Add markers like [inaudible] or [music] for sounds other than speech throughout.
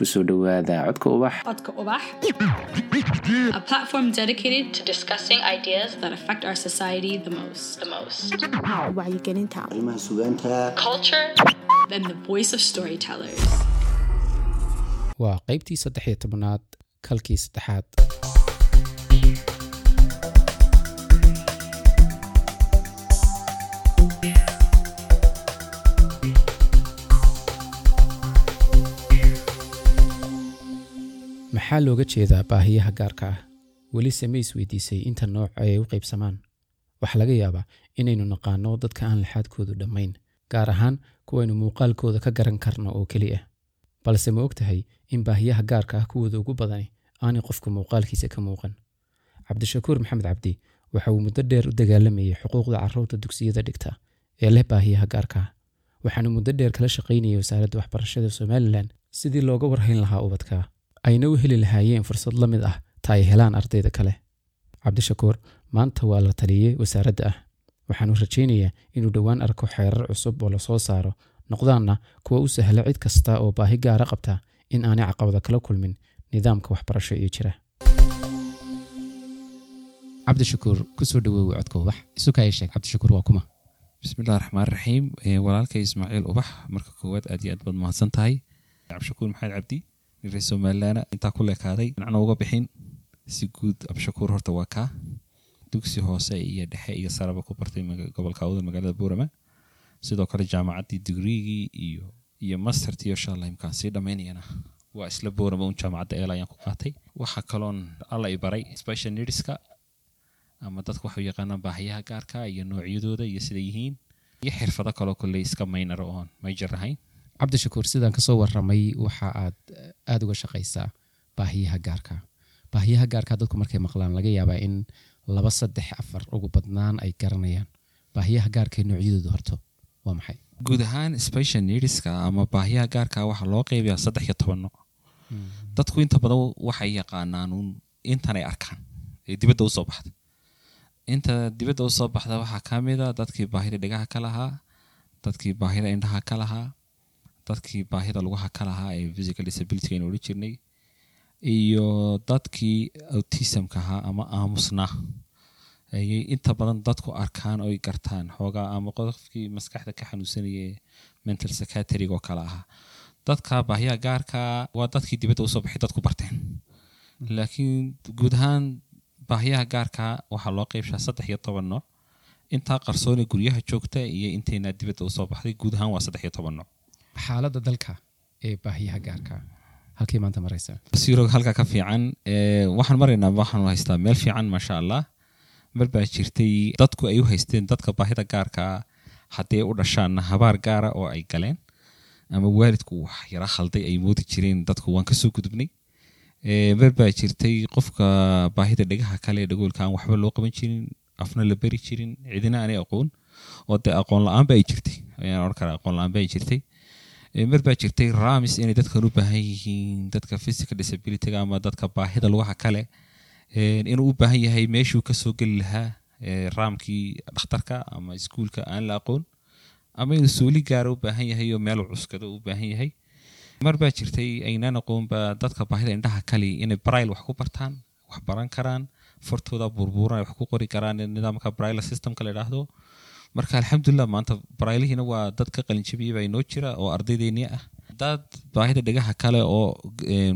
ku soo dhowaada codka ubax Codka Ubax, a platform dedicated to discussing ideas that affect our society the most. The most. wacyigelinta arrimaha sugaanta Culture and the voice of storytellers. waa qaybtii saddex iyo tobnaad kalkii saddexaad maxaa looga jeedaa baahiyaha gaarka ah. Welise ma isweydiisay inta nooc ay u qaybsamaan. Waxaa laga yaabaa inaynu naqaano dadka aan laxaadkoodu dhammayn gaar ahaan kuwaynu muuqaalkooda ka garan karno oo keli ah. Balse ma og tahay in baahiyaha gaarka ah kuwooda ugu badani aanay qofka muuqaalkiisa ka muuqan. Cabdishakuur maxamed cabdi waxa uu muddo dheer u dagaalamayay xuquuqda carruurta dugsiyada dhigta ee leh baahiyaha gaarka ah. Waxaanu muddo dheer kala shaqaynayay wasaaradda waxbarashada somalilan sidii looga warhayn lahaa ubadka ayna u heli lahaayeen fursad la mid ah ta ay helaan ardayda kale. Cabdishakuur maanta waa la taliyey wasaaradda ah. Waxaanu rajaynayaa inuu dhowaan arko xeerar cusub oo la soo saaro. Noqdaanna kuwa u sahla cid kasta oo baahi gaara qabta in aanay caqabada kala kulmin. Nidaamka waxbarasho iyo jira. Cabdishakuur ku soo dhawow codka ubax. Isu kaa sheeg cabdishakuur waa kuma. Bismillahi raxmaan raxiim walaalkay ismaaciil ubax marka koowaad aad iyo aad baad mahadsan tahay cabdishakuur maxamed cabdi reer somalilaana intaa ku leekaaday dhinacna uga bixin. Si guud cabdishakuur horta waa kaa dugsi hoose iyo dhexe iyo saraba ku bartay gobolka awda magaalada buurama. Sidoo kale jaamacaddii digriigii iyo iyo mastertii insha allah imkaan sii dhammaynayana waa isla buurama un jaamacadda eel ayaan ku qaatay. Waxaa kaloon alla i baray special needska. Ama dadku waxay u yaqaanaan baahiyaha gaarka iyo noocyadooda iyo siday yihiin. Iyo xirfado kaloo kolley iska maynara oon major ahayn cabdishakuur sidaan ka soo waramay waxa aad aada uga shaqaysaa baahiyaha gaarka. Baahiyaha gaarka dadku markay maqlaan laga yaabaa in laba saddex afar ugu badnaan ay garanayaan. Baahiyaha gaarka noocyadooda horto waa maxay? Guud ahaan special needska ama baahiyaha gaarka waxaa loo qeybayaa saddex iyo toban nooc dadku inta badan waxay yaqaanaan uun intanay arkaan ee dibadda u soo baxda. Inta dibadda u soo baxda waxaa ka mid a dadkii baahida dhegaha ka lahaa dadkii baahida indhaha ka lahaa dadkii baahida lugaha ka lahaa ee physical disability aynu odhan jirnay iyo dadkii autismka ahaa ama aamusnaa ayay inta badan dadku arkaan oy gartaan. Xoogaa ama qofkii maskaxda ka xanuunsanaya mental secretariga oo kale ahaa. Dadka baahiyaha gaarka waa dadkii dibadda u soo baxay dadku barteen. Laakiin guud ahaan baahiyaha gaarka waxaa loo qeybshaa saddex iyo toban nooc. Intaa qarsoone guryaha joogta iyo inteynaa dibadda u soo baxday guud ahaan waa saddex iyo toban nooc xaaladda dalka ee baahiyaha gaarka. Halkii maanta maraysaa sirog halka ka fiican waxaan maraynaa waxaanu haystaa meel fiican maasha allah mar baa jirtay dadku ay u haysteen dadka baahida gaarka haddii u dhashaanna habaar gaara oo ay galeen ama waalidku wax yara khalday ay moodi jireen dadku waan ka soo gudubnay. Mar baa jirtay qofka baahida dhegaha kale dhagoolka aan waxba loo qaban jirin afna la beri jirin cidina aanay aqoon oo dee aqoon la'aanba ay jirtay. Ayaan odhan karaa aqoon la'aanba ay jirtay mar baa jirtay ramis inay dadkan u baahan yihiin dadka physical disabilityga ama dadka baahida lugaha kale. Inuu u baahan yahay meeshuu ka soo geli lahaa raamkii dhakhtarka ama iskuulka aan la aqoon ama inuu suuli gaara u baahan yahay oo meel cuskado u baahan yahay. Mar baa jirtay aynaan aqoonba dadka baahida indhaha kale inay braille wax ku bartaan wax baran karaan fartooda burbuuran ay wax ku qori karaan nidaamka braille systemka la idhaahdo marka alxamdulilah maanta brailihiina waa dad ka qalinjabiyaba inoo jira oo ardaydeennii ah. Dad baahida dhegaha kale oo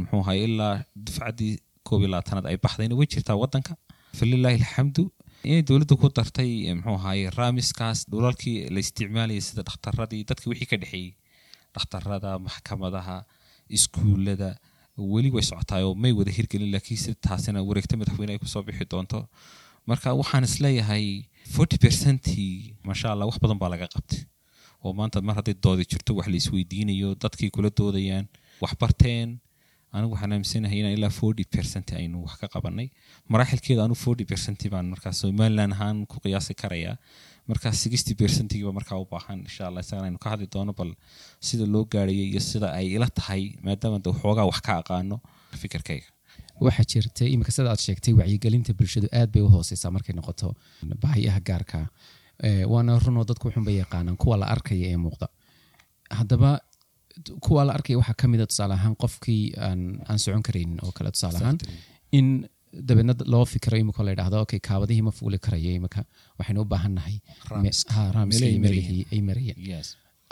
muxuu ahay ilaa dufcaddii koob iyo ay baxdayna way jirtaa waddanka. Falilaahi alxamdu inay dowladda ku dartay muxuu ahaye raamiskaas dhulalkii la isticmaalayay sida dhakhtaradii dadkii wixii ka dhexeeyey. Dhakhtarada maxkamadaha iskuullada weli way socotaayoo may wada hirgelin laakiin si taasina wareegta madaxweyne ay ku soo bixi doonto. Marka waxaan is leeyahay forty percentii maasha allah wax badan baa laga qabtay. Oo maanta mar hadday doodi jirto wax la isweydiinayo dadkii kula doodayaan wax barteen anigu waxaan aaminsanahay inaan ilaa forty percent aynu wax ka qabanay maraaxilkeeda anigu forty percent baan markaa somaliland ahaan ku qiyaasi karayaa markaa sixty percentigiiba markaa u baahan insha allah isagana aynu ka hadli doono bal sida loo gaarayay iyo sida ay ila tahay maadaama de xoogaa wax ka aqaano fikirkayga waxaa jirtay iminka sida aad sheegtay wacyigelinta bulshadu aad bay u hooseysaa markay noqoto baahiyaha gaarka. Waana runoo dadku wuxunbay yaqaanaan kuwa la arkaya ee muuqda. Haddaba kuwa la arkaya waxaa ka mida tusaale ahaan qofkii aan aan socon karaynin oo kale tusaale ahaan in dabeedna loo fikiro imika la yidhahdo okay kaabadihii ma fuuli karayo imika waxaynu u baahan nahay Ramska. ha ramska Meelay iyo marayeen. meelihii ay marayeen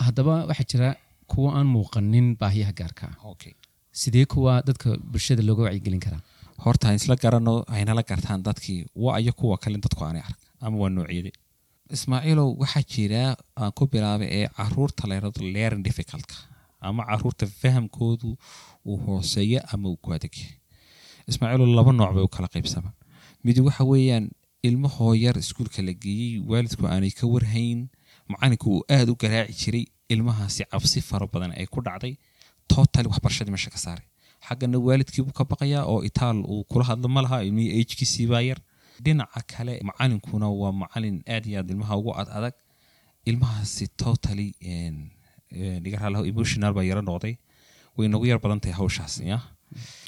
haddaba waxaa jira kuwa aan muuqanin baahiyaha gaarka. Ah okay sidee kuwa dadka bulshada looga wacyigelin karaa? Horta aan isla garano aynala gartaan dadkii. Waa iyo kuwa kale dadku aanay arag ama waa noocyade ismaaciilow waxaa jira aan ku bilaabay ee carruurta layrado learning difficultka ama carruurta fahamkoodu uu hooseeya ama uu ku adegyahay ismaaciilow laba nooc bay u kala qaybsamaan mid waxa weeyaan ilmo hooyar iskuulka la geeyey waalidku aanay ka warhayn macalinku uu aada u garaaci jiray ilmahaasi cabsi fara badan ay ku dhacday totally waxbarashadii meesha ka saaray. Xaggana waalidkiibuu ka baqayaa oo itaal uu kula hadlo ma laha ilmihii agkiisii baa yar. Dhinaca kale macalinkuna waa macalin aad iyo aad ilmaha ugu ad adag. Ilmahaasi totally dhigaralaho emotional baa yaro noqday. Way nagu yar badan tahay hawshaas ya.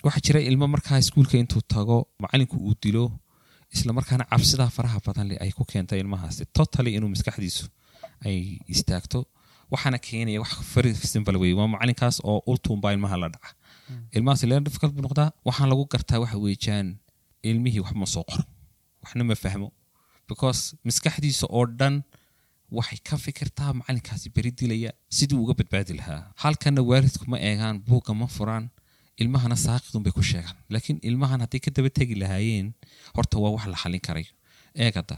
Waxaa jira ilmo markaa iskuulka intuu tago macalinku uu dilo isla markaana cabsidaa faraha badan leh ay ku keentay ilmahaasi totally inuu maskaxdiisu ay istaagto waxaana keenaya wax very simple wey waa macalinkaas oo ultuunbaa ilmaha la dhaca. Ilmahaasi learn difficult buu noqdaa waxaan lagu gartaa waxa weejaan. Ilmihii wax ma soo qoro. Waxna ma fahmo. Because maskaxdiisa oo dhan waxay ka fikirtaa macalinkaasi beri dilaya sidii uga badbaadi lahaa. Halkana waalidku ma eegaan buugga ma furaan ilmahana saaqidun bay ku sheegaan. Laakiin ilmahan hadday ka daba tegi lahaayeen horta waa wax la xalin karayo. Eegada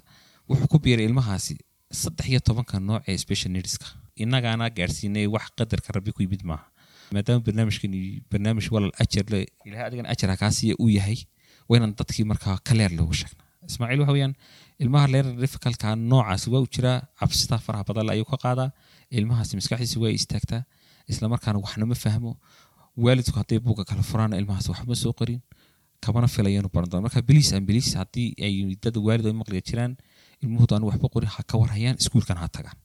wuxuu ku biiray ilmahaasi saddex iyo tobanka nooc ee special needska innagaana gaadhsiinay wax qadarka rabbi ku yimid maaha maadaama barnaamijkani barnaamij walal ajar le ilahay adigana ajar ha kaa siiya uu yahay waynan dadkii markaa ka leer sheegna ismaaciil waxa weeyaan ilmaha leer difficalka noocaasi waa u jiraa cabsida faraha badan ayuu ka qaadaa ilmahaasi maskaxdiisa waa istaagtaa isla markaana waxna ma fahmo waalidku hadday buugga kala furaan ilmahaas waxba soo qorin kamana filayanu baran marka biliis aan biliis haddii ay dad waalid ay maqliya jiraan ilmuhoodu aan waxba qorin ha ka warhayaan iskuulkan ha tagaan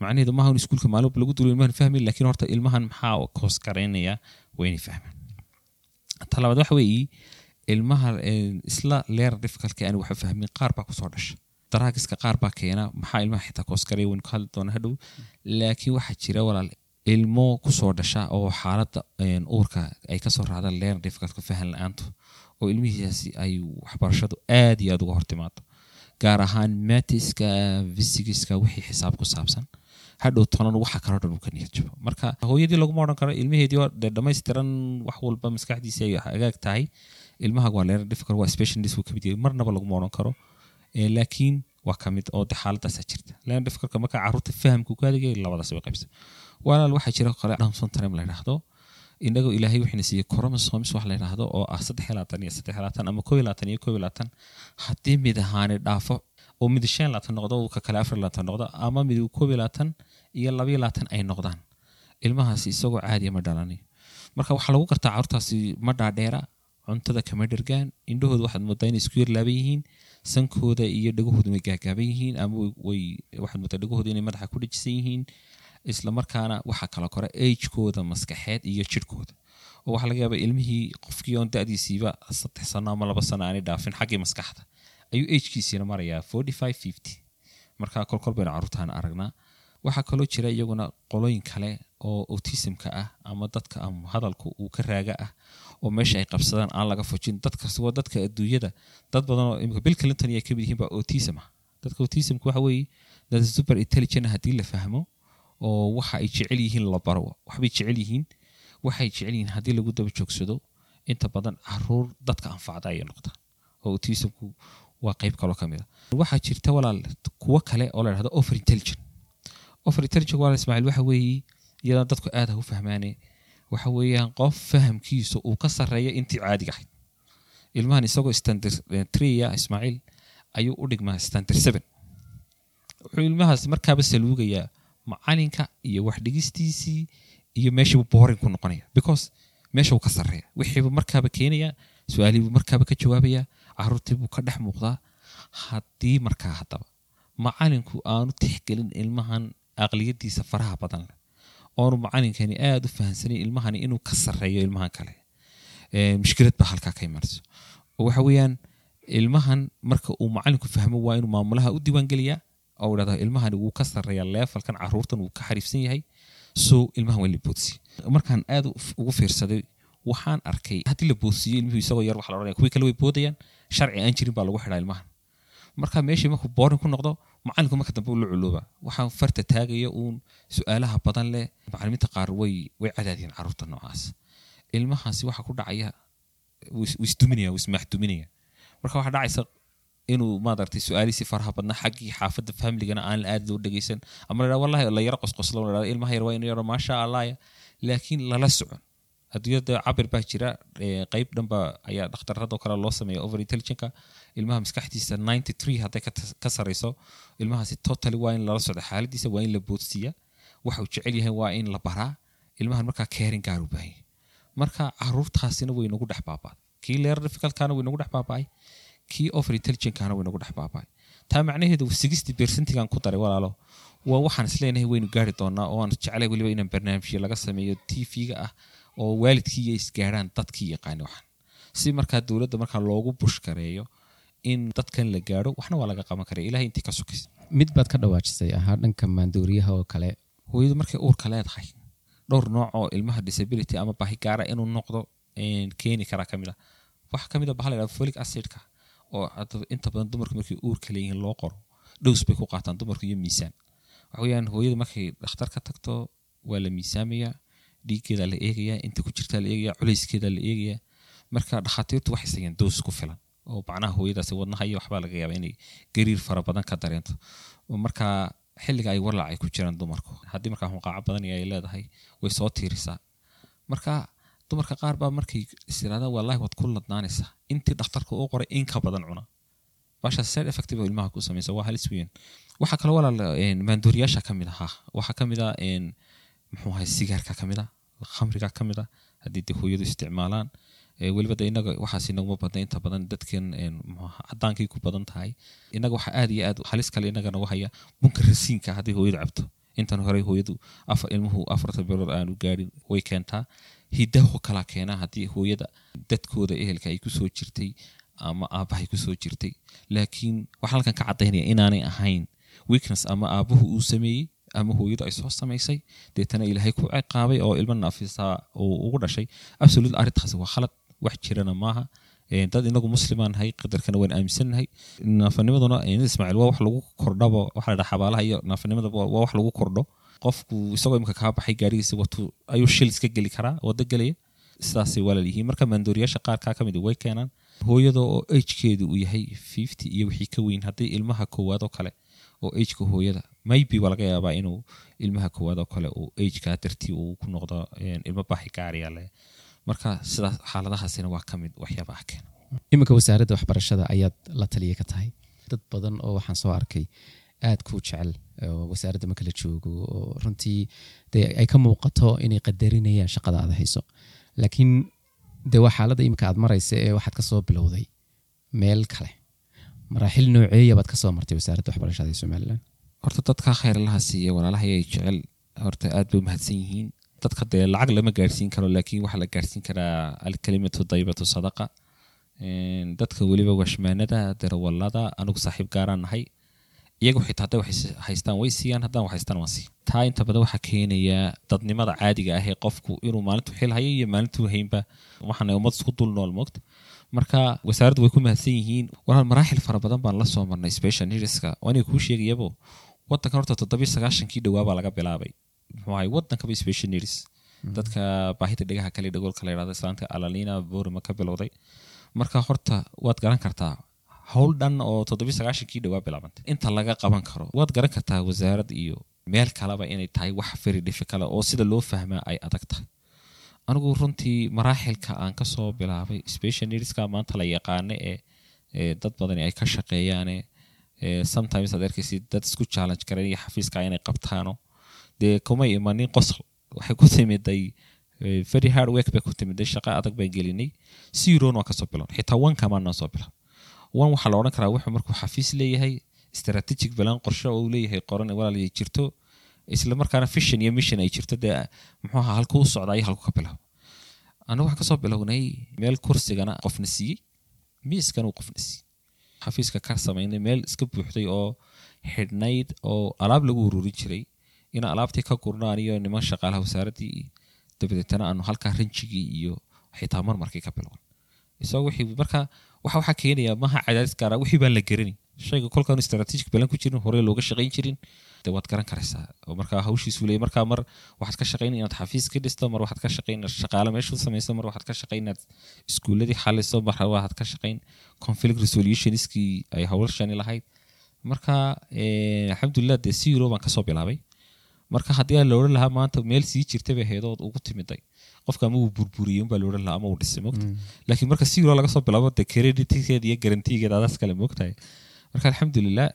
macnaheedu maaha iskuulka maalin lagu dulo ilmahan fahmi laakiin horta ilmahan maxaa koos garaynaya waa inay fahmaan talabaad waxa weeye ilmaha isla leer difficalka aan waxa fahmin qaar baa ku soo dhasha. Daraagiska qaar baa keena maxaa ilmaha xitaa koos garaya waynu ka hadli doona hadhow. Laakiin waxaa jira walaal ilmo ku soo dhasha oo xaaladda uurka ay ka soo raacdaan leer difficalka fahan la'aantu oo ilmihiisaasi ay waxbarashadu aad iyo aad uga hortimaado gaar ahaan matiska visigiska wixii xisaab ku saabsan hadhow tonan waxa kaloo dhan ka niyad marka hooyadii laguma odhan karo ilmaheedii oo dee dhammaystiran wax walba maskaxdiisi ay hagaag tahay. Ilmaha waa leer difficult waa special needs wuu ka yahay. Marnaba laguma odhan karo laakiin waa ka oo de xaaladaasaa jirta. Leer difficalka marka carruurta fahamku ku adigay labadaas way qaybsan walaal waxaa jira kale down syndrome la yidhaahdo. Inagoo ilaahay wuxuuna siiyey chromosomes wax la yidhaahdo oo ah saddex iyo iyo saddex labaatan ama koo iyo iyo koo iyo haddii mid ahaani dhaafo oo mid shan labaatan noqdo ka kale afar labaatan noqdo ama mid koob iyo labaatan iyo laba iyo labaatan ay noqdaan. Ilmahaasi isagoo caadiya ma dhalanayo marka waxaa lagu gartaa carruurtaasi ma dhaadheera cuntada kama dhergaan indhahooda waxaad moodaa inay isku yarlaaban yihiin sankooda iyo dhegahooda way gaagaaban yihiin ama waxaad moodaa dhegahooda inay madaxa ku dhajisan yihiin isla markaana waxaa kala kora agekooda maskaxeed iyo jirhkooda oo waxaa laga yaabaa ilmihii qofkii oon da-diisiiba saddex sano ama laba sano aanay dhaafin xaggii maskaxda. Ayuu agkiisiina marayaa forty five fifty marka kolkol baynu carruurtaan aragnaa waxaa kaloo jira iyaguna qolooyin kale oo autismka ah ama dadka ama hadalku uu ka raaga ah oo meesha ay qabsadaan aan laga fujin. Dadkas waa dadka adduunyada. Dad badan oo imika bill clinton ayaa ka mid yihiin baa autism ah dadka autismka waxa weeye dad super intelligent haddii la fahmo oo waxa ay jecel yihiin la baro. Waxbay jecel yihiin waxay jecel yihiin haddii lagu daba joogsado inta badan carruur dadka anfacda ayay noqdaan. Oo autismku waa qayb kaloo ka mid a waxaa jirta walaal kuwo kale oo la dhahdo over intelligent waxa weeye iyadana dadku aad ha u fahmaane waxa weeyaan qof fahamkiisa uu ka sarreeya intii caadiga ahayd. Ilmahan isagoo standard tria ismaaciil ayuu u dhigmaa standard seven. Wuxuu ilmahaas markaaba saluugayaa macalinka iyo waxdhigistiisii iyo meeshiibu boring ku noqonaya because meesha uu ka sarreeya. Wixiibu markaaba keenaya su'aalihiibuu markaaba ka jawaabaya caruurtiibuu ka dhex muuqdaa. Haddii markaa haddaba macalinku aanu tixgelin ilmahan aqliyadiisa faraha badan leh. Oonu macalinkani aada u fahamsanayn ilmahani inuu ka sarreeyo ilmahan kale. Mushkilad baa halkaa ka imanayso waxa weeyaan ilmahan marka uu macalinku fahmo waa inuu maamulaha u diiwaangeliyaa oo idhahda ilmahani wuu ka sarreeyaa leefalkan caruurtan wuu ka xariifsan yahay so ilmahan waa la boodsiye markaan aad ugu fiirsaday waxaan arkay haddii la boodsiiyo ilmuhu isagoo yar waxa la odhanaya kuwii kale way boodayaan sharci aan jirin baa lagu xidhaa ilmahan marka meeshii markuu boorin ku noqdo macalinku marka dambe la culooba waxaan farta taagaya uun su'aalaha badan leh. Macalimiinta qaar way way cadaadiyeen carruurta noocaas. Ilmahaasi waxa ku dhacaya wuu isduminaya wuu ismaaxduminaya marka waxaa dhacaysa inuu maaragtay su'aalihiisi faraha badna xaggii xaafadda familigana aan aad loo dhegeysan ama la wallahi la yaro qosqoslo ilmaha yar waa inu yaro maasha allahya laakiin lala socon adduunyada cabir baa jira qeyb dhanba ayaa dhakhtarradoo kale loo sameeya over intelligenka ilmaha maskaxdiisa ninety three hadday ka sarayso ilmahaasi totally waa in lala socda xaaladiisa waa in la boodsiiya. Waxa uu jecel yahay waa in la baraa. Ilmahan markaa caring gaar u baahanya marka caruurtaasina way nagu dhex baaba'day kii leer difficultkana way nagu dhex baaba'ay. Kii over intelligentkana way nagu dhex baaba'ay. Taa macnaheedu sixty percentigan ku daray walaalo. Waa waxaan isleenahay waynu gaari doonaa oo aan jeclay weliba inaan barnaamijyo laga sameeyo tv-ga ah oo waalidkii iyo isgaarhaan dadkii yaqaani waxaan. Si markaa dowladda markaa loogu bushkareeyo in dadkan la gaaro waxna waa laga qaban karaya ilahay intii ka sokaysa mid baad ka dhawaajisay ahaa dhanka maandooriyaha oo kale. Hooyadu markay uurka leedahay dhowr nooc oo ilmaha disability ama baahi gaara inuu noqdo keeni karaa ka mid ah. Waxaa ka mid a baha la folic acidka oo inta badan dumarku markay uurka leeyihiin loo qoro dhows bay ku qaataan dumarku iyo miisaan. Waxa weyaan hooyada markay dhakhtar ka tagto waa la miisaamayaa dhiiggeeda la eegayaa inta ku jirtaa la eegayaa culayskeeda la eegayaa marka dhakhaatiirtu waxay sayeen doos ku filan. Oo macnaha hooyadaasi wadnaha waxbaa laga yaaba inay gariir fara badan ka dareento. Marka xilliga ay warlac ay ku jiraan dumarku. Haddii markaa hunqaaco badan ay leedahay way soo tiirisaa marka dumarka qaar baa markay isiraadaan wallahi waad ku ladnaanaysaa. Intii dhakhtarka u qoray in badan cuna. Baashaas side effective ilmaha ku samaysa waa halis weyn. Waxaa kaloo walaal maandooriyaasha ka ahaa. Waxaa ka mid ah muxuu ahay sigaarka ka mid ah khamriga ka mid ah haddii de hooyadu isticmaalaan. Weliba de inaga waxaas inaguma badna inta badan dadkan cadaankay ku badan tahay. Inaga waxaa aad iyo aad halis kale inaga nagu haya bunka rasiinka haddii hooyadu cabto. Intan hore hooyadu ilmuhu afarta bilood aanu gaadhin way keentaa. Hidaho kalaa keenaa haddii hooyada dadkooda ehelka ay ku soo jirtay ama aabahay ku soo jirtay. Laakiin waxaa halkan ka cadaynaya inaanay ahayn weakness ama aabuhu uu sameeyey ama hooyadu ay soo samaysay deetana ilaahay ku ciqaabay oo ilmo naafisaa uu ugu dhashay absolut arrintaasi waa khalad wax jirana maaha dad inagu muslimaan nahay qadarkana waan aaminsannahay naafanimaduna ismaaciil waa wax lagu kordhaba waxa la dhaha xabaalaha iyo naafanimada waa wax lagu kordho qofku isagoo imika kaa baxay gaarigiisa watu ayuu shil iska geli karaa wado gelaya sidaasay walaal yihiin marka maandooriyaasha qaarkaa ka mid way keenaan hooyada oo agekeedu uu yahay fifty iyo wixii ka weyn haddii ilmaha koowaad oo kale oo ageka hooyada. Maybe waa laga yaabaa inuu ilmaha koowaad oo kale uu ageka dartii uu ku noqdo ilmo baaxi gaariya leh. Marka sidaas xaaladahaasina waa ka waxyaabaha keena. Iminka wasaaradda waxbarashada ayaad la taliya ka tahay. Dad badan oo waxaan soo arkay aad kuu jecel wasaaradda marka la joogo oo runtii de ay ka muuqato inay qadarinayaan shaqada aad hayso. Laakiin de waa xaaladda iminka aad maraysa ee waxaad ka soo bilowday meel kale maraaxil nooceeya baad ka soo martay wasaaradda waxbarashada ee somalilan horta dadka khayrlaha siiya walaalahayay jecel. Horta aad bay umahadsan yihiin. Dadka dee lacag lama gaarsiin karo laakiin waxaa la gaarsiin karaa alkalimatu daybatu sadaqa. Dadka weliba washmaanada darawalada anigu saaxiib gaaraan nahay. Iyagu xitaa hadday haystaan way siiyaan haddaan wax haystaan waan siiya taa inta badan waxaa keenayaa dadnimada caadiga ah ee qofku inuu maalintu xil hayo iyo maalintuu haynba waxaana ummad isku dul nool moogta marka wasaaraddu way ku mahadsan yihiin. Walaal maraaxil fara badan baan la soo marnay special needska waa inay kuu sheegayabo wadankan horta toddobiyo sagaashankii dhawaabaa laga bilaabay. Muxuu ahay wadankaba special needs dadka baahida dhegaha kale dhagoolka la yidhahdo islaanta alalina borima ka bilowday. Marka horta waad garan kartaa howl dhan oo toddobiyo sagaashankii dhawaa bilaabantay. Inta laga qaban karo waad garan kartaa wasaarad iyo meel kaleba inay tahay wax very difficult oo sida loo fahmaa ay adag tahay anigu runtii maraaxilka aan ka soo bilaabay special needska maanta la yaqaano ee dad badani ay ka shaqeeyaane sometimes aad arkaysid dad isku challenge karen iyo xafiiska inay qabtaano. Dee kumay imanin qosol waxay ku timiday very hard work bay ku timiday shaqo adag baan gelinay. Zeron waan ka soo bilown xitaa one soo bilow one waxaa la odhan karaa wuxuu markuu xafiis leeyahay strategic balan qorshe uu leeyahay qoran walaal jirto isla markaana vision iyo mission ay jirto dee muxuu ahaa halku u socdaa iyo halku ka bilaabo. Anagu waxaan ka soo bilownay meel kursigana qofna siiyey miiskana uu qofna siiyey. Xafiiska ka samaynay meel iska buuxday oo xidhnayd oo alaab lagu ururin jiray ina alaabtii ka gurnaan iyo niman shaqaalaha wasaaraddii dabadeetana aanu halkaa ranjigii iyo xitaa marmarkii ka bilowna isagoo wixii marka waxa waxaa keenaya maha cadaadis gaara wixii baan la garanin shayga kolkaanu strategic balan ku jirin hore looga shaqayn jirin de waad garan karaysaa. Markaa hawshiisu leeyahy markaa mar waxaad ka shaqayn inaad xafiis ka dhisto mar waxaad ka shaqayn shaqaale meesha u samayso mar waxaad ka shaqayn inaad iskuuladii xaliso mar waxaad ka shaqayn. Conflict resolutionskii ay hawlashani lahayd. Marka alxamdulilah dee si baan ka soo bilaabay. Marka haddii aan la odhan lahaa maanta meel sii jirta bay heedood ugu timiday. Qofka ama uu burburiyey unbaa la odhan lahaa ama uu dhisay mogta laakiin marka si euro laga soo bilaabo dee creditkeeda iyo garantigeeda adaas kale mogtahay marka alxamdulilah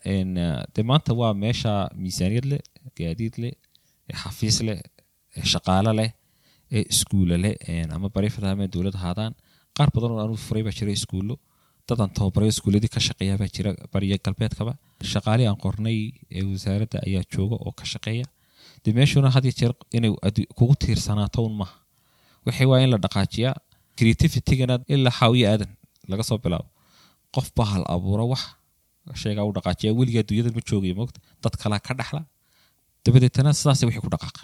dee maanta waa meesha miisaaniyad leh gaadiid leh xafiis leh shaqaale leh iskuula leh ama barifada ama dowlad haadaan qaar badan oo aanu furay baa jira iskuullo dadan tababaray iskuuladii ka shaqeeya baa jira bariya galbeedkaba shaqaalii aan qornay ee wasaaradda ayaa jooga oo ka shaqeeya dee meeshuna had iyo jeer inay kugu tiirsanaato un maaha waxay waa in la dhaqaajiyaa creativitygana ilaa xaawiya aadan laga soo bilaabo qof baa hal abuura wax sheegaa u dhaqaajiya weligaa dunyada ma joogaya mogta dad kalaa ka dhaxla. Dabadeetana sidaas wixii ku dhaqaaqa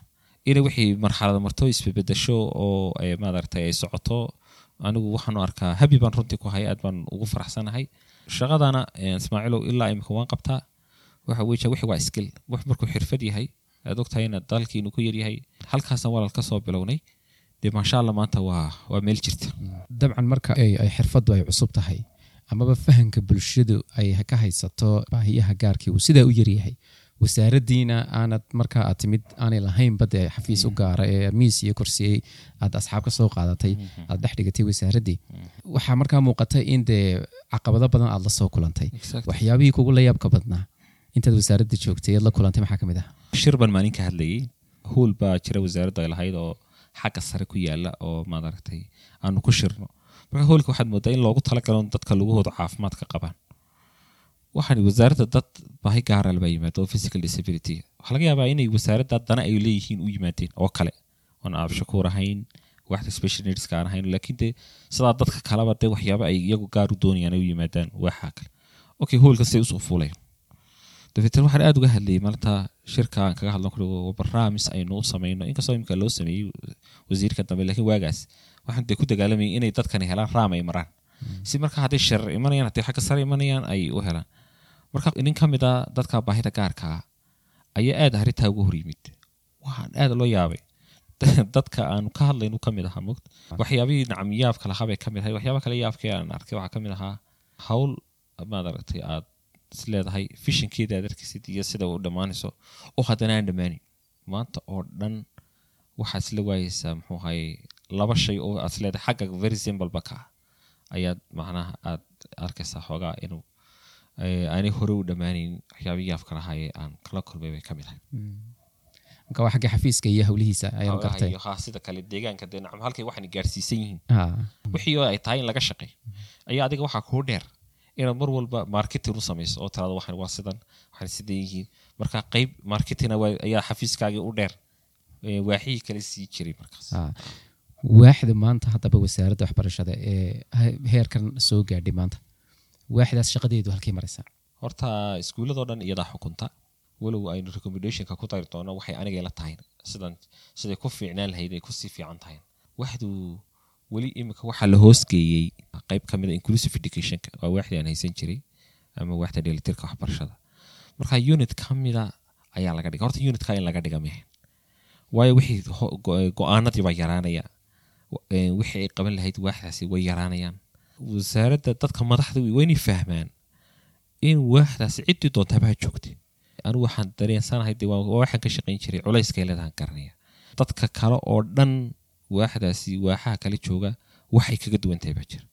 inay wixii marxalada marto isbebedesho oo maaragtay ay socoto anigu waxaanu arkaa habi baan runtii ku haya aad baan ugu faraxsanahay. Shaqadana ismaaciilow ilaa imika waan qabtaa waxa weja wixii waa skill wax markuu xirfad yahay aad ogtahay dalkiinu ku yaryahay halkaasaan walaal ka soo bilownay. Dee maasha allah maanta waa waa meel jirta. Dabcan marka ay xirfaddu ay cusub tahay amaba fahamka bulshadu ay ka haysato baahiyaha gaarkii uu sidaa u yaryahay wasaaraddiina aanad markaa aad timid aanay lahaynba dee xafiis u gaara ee miis iyo korsiyey aad asxaab ka soo qaadatay aad dhex dhigatay wasaaraddii waxaa markaa muuqata in dee caqabado badan aad la soo kulantay. Waxyaabihii kugu la yaabka badnaa intaad wasaaradda joogtay aad la kulantay maxaa ka mid ah? Shir baan maalin ka hadlayay. Hool baa jira wasaaradda ay lahayd oo xagga sare ku yaalla oo maaragtay aanu ku shirno marka hoolka waxaad moodaa in loogu talagalo dadka lugahooda caafimaadka qabaan. Waxaan wasaaradda dad baahi gaara labaa yimaado oo physical disability. Waxaa laga yaabaa inay wasaaradda dana ay leeyihiin u yimaadeen oo kale. Oon aabshakuur ahayn waxda special needska aan ahayn laakiin dee sidaa dadka kaleba dee waxyaaba ay iyagu gaar u doonayaan ay u yimaadaan waxaa kale. Okay hoolka say u soo fuulayn dabeetana waxaan aada uga hadlayay maalinta shirka aan kaga hadlan karo barnaamis aynu u samayno. Inkastoo imika loo sameeyey wasiirka dambe laakiin waagaas waxaan dee ku dagaalamayay inay dadkani helaan raam ay maraan. Si marka hadday sharar imanayaan hadday xagga sare imanayaan ay u helaan. Marka nin ka mid a dadka baahida gaarka ah ayaa aada arrintaa uga hor yimid. Waxaan aada loo yaabay. [laughs] Dadka aanu ka hadlaynu ka mid ahaa mogt waxyaabihii nacam yaabka lahaa bay ka mid ahay waxyaaba kale yaabkee aan arkay waxaa ka mid ahaa hawl maad aragtay aad is leedahay fishinkeeda aad arkaysid iyo sida u dhammaanayso oo haddana aan dhammaanin maanta oo dhan waxaad isla waayeysaa muxuu ahaye laba shay oo aad is leedahay xagga very simple ba ka ah ayaad macnaha aad arkaysaa xoogaa inuu aanay hore u dhammaaneyn waxyaabihii yaabka lahaayee aan kala kulmay bay ka mid ahay marka waa xagga xafiiska iyo hawlihiisa ayaanu gartay. sida kale deegaanka dee nacam halkay waxaan gaarsiisan yihiin. Wixii oo ay tahay in laga shaqeey ayaa adiga waxaa kuu dheer inaad mar walba marketing u samayso oo tirada waxan waa sidan waxaan sidan yihiin. Marka qeyb marketing ayaa xafiiskaagii u dheer waaxihii kale sii jiray markaas waaxda maanta haddaba wasaaradda waxbarashada ee heerkan soo gaadhay maanta. Waaxdaas shaqadeedu halkay maraysaa. Horta iskuulladoo dhan iyadaa xukunta walow aynu recommendationka ku dari doono waxay anigay la tahay. Sidan siday ku fiicnaan lahayd ay ku sii fiican tahay. Waxdu weli imika waxaa la hoosgeeyey qeyb ka mid a inclusive educationka waa waaxdii aan haysan jiray ama waaxda dheelitirka waxbarashada. Marka unit ka mida ayaa laga dhiga horta unitka in laga dhiga mehe. Waayo wixii go'aanadii baa yaraanaya wixii ay qaban lahayd waaxdaasi way yaraanayaan. Wasaaradda dadka madaxda waynay fahmaan in waaxdaasi ciddii doontaaba ha joogtay. Anigu waxaan dareensanahay de waxaan ka shaqayn jiray culayskay leedahan garanaya. Dadka kale oo dhan waaxdaasi waaxaha kale jooga waxay kaga duwan tahay baa jira.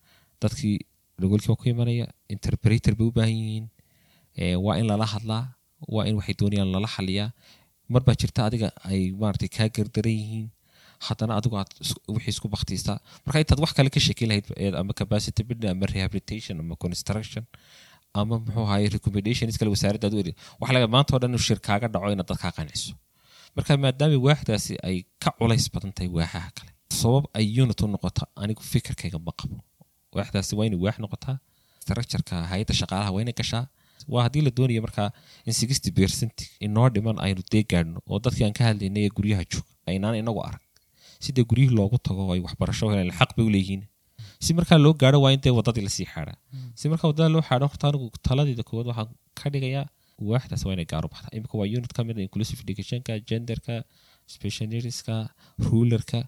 Dadkii rogolkiiba ku imanaya interpreter bay u baahan yihiin. Waa in lala hadlaa waa in waxay doonayaan lala xaliyaa mar baa jirta adiga ay maaragtay kaa gardaran yihiin haddana adigu aad wixii isku baktiistaa marka intaad wax kale ka sheekin lahayd ama capacity building ama rehabilitation ama construction ama muxuu ahaye recommendations kale wasaaradda aad u eri waxa laga maanta dhan shir kaaga dhaco inaad dadkaa qanciso marka maadaama waaxdaasi ay ka culays badan tahay waaxaha kale sabab ay unit u noqoto anigu fikirkayga ma qabo. Waaxdaasi waa inay waax noqotaa structureka hay'adda shaqaalaha waa inay gashaa. Waa haddii la doonaya markaa in sixty percent inoo dhiman aynu dee gaadhno oo dadkii aan ka hadlaynay ee guryaha jooga aynaan inagu arag sidee guryihii loogu tago ay waxbarasho heleen xaq bay u leeyihiin. Si markaa loo gaadho waa in dee wadadii la sii xaadhaa si markaa waddada loo xaadho horta anigu taladeeda koowaad waxaan ka dhigayaa waaxdaas waa inay gaaro baxda imika waa unit ka mid a inclusive educationka genderka special needska rulerka.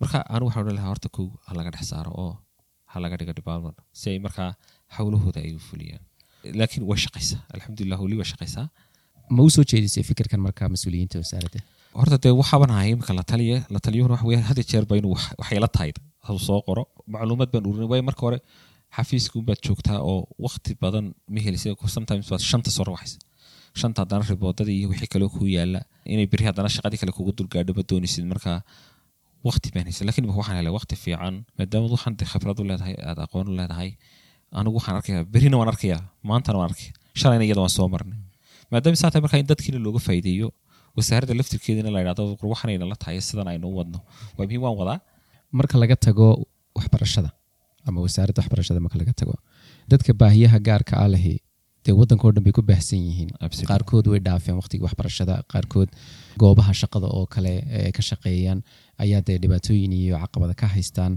Marka anigu waxaan odhan lahaa horta kow ha laga dhex saaro oo ha laga dhigo department si ay markaa howlahooda ay u fuliyaan. Laakiin way shaqaysaa alxamdulilah weli way shaqaysaa. Ma u soo jeedisay fikirkan markaa mas'uuliyiinta wasaaradda horta dee waxaaban ahay imika la taliya la taliyuhuna waxa weeyaan had jeer ba inuu wax- waxay la tahay soo qoro macluumaad baan urinay waayo marka hore xafiiska baad joogtaa oo waqti badan ma helisay sometimes waad shanta soo rawaxaysa shanta haddana riboodadii iyo wixii kale ku yaalla inay beri haddana shaqadii kale kugu dulgaadho ma doonaysid. Marka waqti baan haysa laakiin imika waxaan helay waqti fiican maadaama waxaan dee khibrad u leedahay aad aqoon u leedahay anigu waxaan arkayaa berina waan arkayaa maantana waan arkaya shalayna iyada waan soo marnay. Maadaama saa tahay markaa in dadkiina looga faa'iideeyo wasaaradda laftirkeedina la idhahdo "War waxanayna la tahay sidan aynu wadno waa muhiim waan wadaa marka laga tago waxbarashada ama wasaaradda waxbarashada marka laga tago dadka baahiyaha gaarka ah lehi dee waddankao dhan bay ku baahsan yihiin qaarkood way dhaafeen waqtigii waxbarashada qaarkood goobaha shaqada oo kale ee ka shaqeeyaan ayaa dee dhibaatooyin iyo caqabada ka haystaan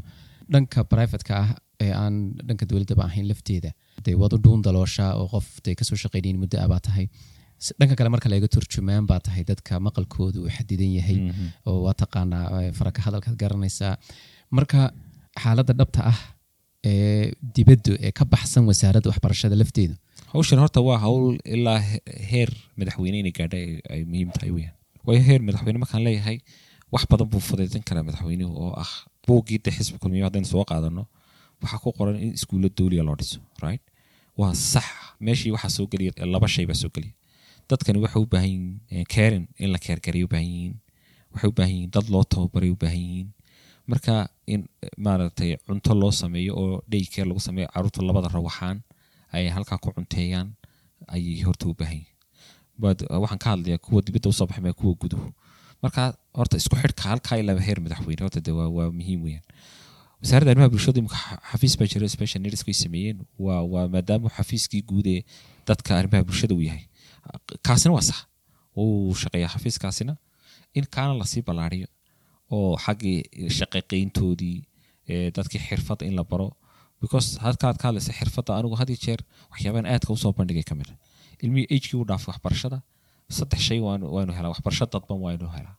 dhanka privatka ah ee aan dhanka dowladdaba ahayn lafteeda dee waad u dhuun daloosha oo qof dee ka soo shaqeynayin muddo ah baa tahay dhanka kale marka laga turjumaan baa tahay dadka maqalkoodu xadidan yahay oo waa taqaanaa faraka hadalkaad garanaysaa marka xaaladda dhabta ah ee dibaddu ee ka baxsan wasaaradda waxbarashada lafteedu. Hawshan horta waa hawl ilaa he- heer madaxweyne inay gaadha ay- muhiim tahay weyaan waayo heer madaxweyne markaan leeyahay wax badan buu fudaydin karaa madaxweynuhu oo ah buuggii de xisbi kulmiyo haddaynu soo qaadano waxaa ku qoran in iskuulla dowliya loo dhiso right? Waa sax. Meeshii waxaa soo geliya laba shay baa soo geliya dadkani waxay u baahan yihiin caring in la keergaray u baahan yihiin. Waxay u baahan yihiin dad loo tababaray u baahan yihiin. Marka in eh, maaragtay cunto loo sameeyo oo dhaykeer lagu sameeyo carruurta labada rawaxaan ay halkaa ku cunteeyaan ayay horta u baahan yihiin. Uh, waxaan ka hadlayaa kuwa dibadda u soo baxay maa kuwa guduhu marka horta isku xidhka halkaa ilaa heer madaxweyne horta de waa, muhiim weyaan wasaaradda arrimaha bulshada imika xa- xafiis baa jira special needs ay sameeyeen. Waa waa maadaama xafiiskii guud ee dadka arrimaha bulshada uu yahay kaasina waa sax. Uu shaqeeyaa xafiiskaasina in kaana la sii ballaariyo oo xaggii shaqaqeyntoodii ee, dadkii xirfadda in la baro because halkaad ka hadlaysa anigu had jeer waxyaabahan aadka u soo bandhigay ka mid a ilmihii agekii u dhaafay waxbarashada. Saddex shay waanu helaa. Waxbarasho dadban waanu helaa.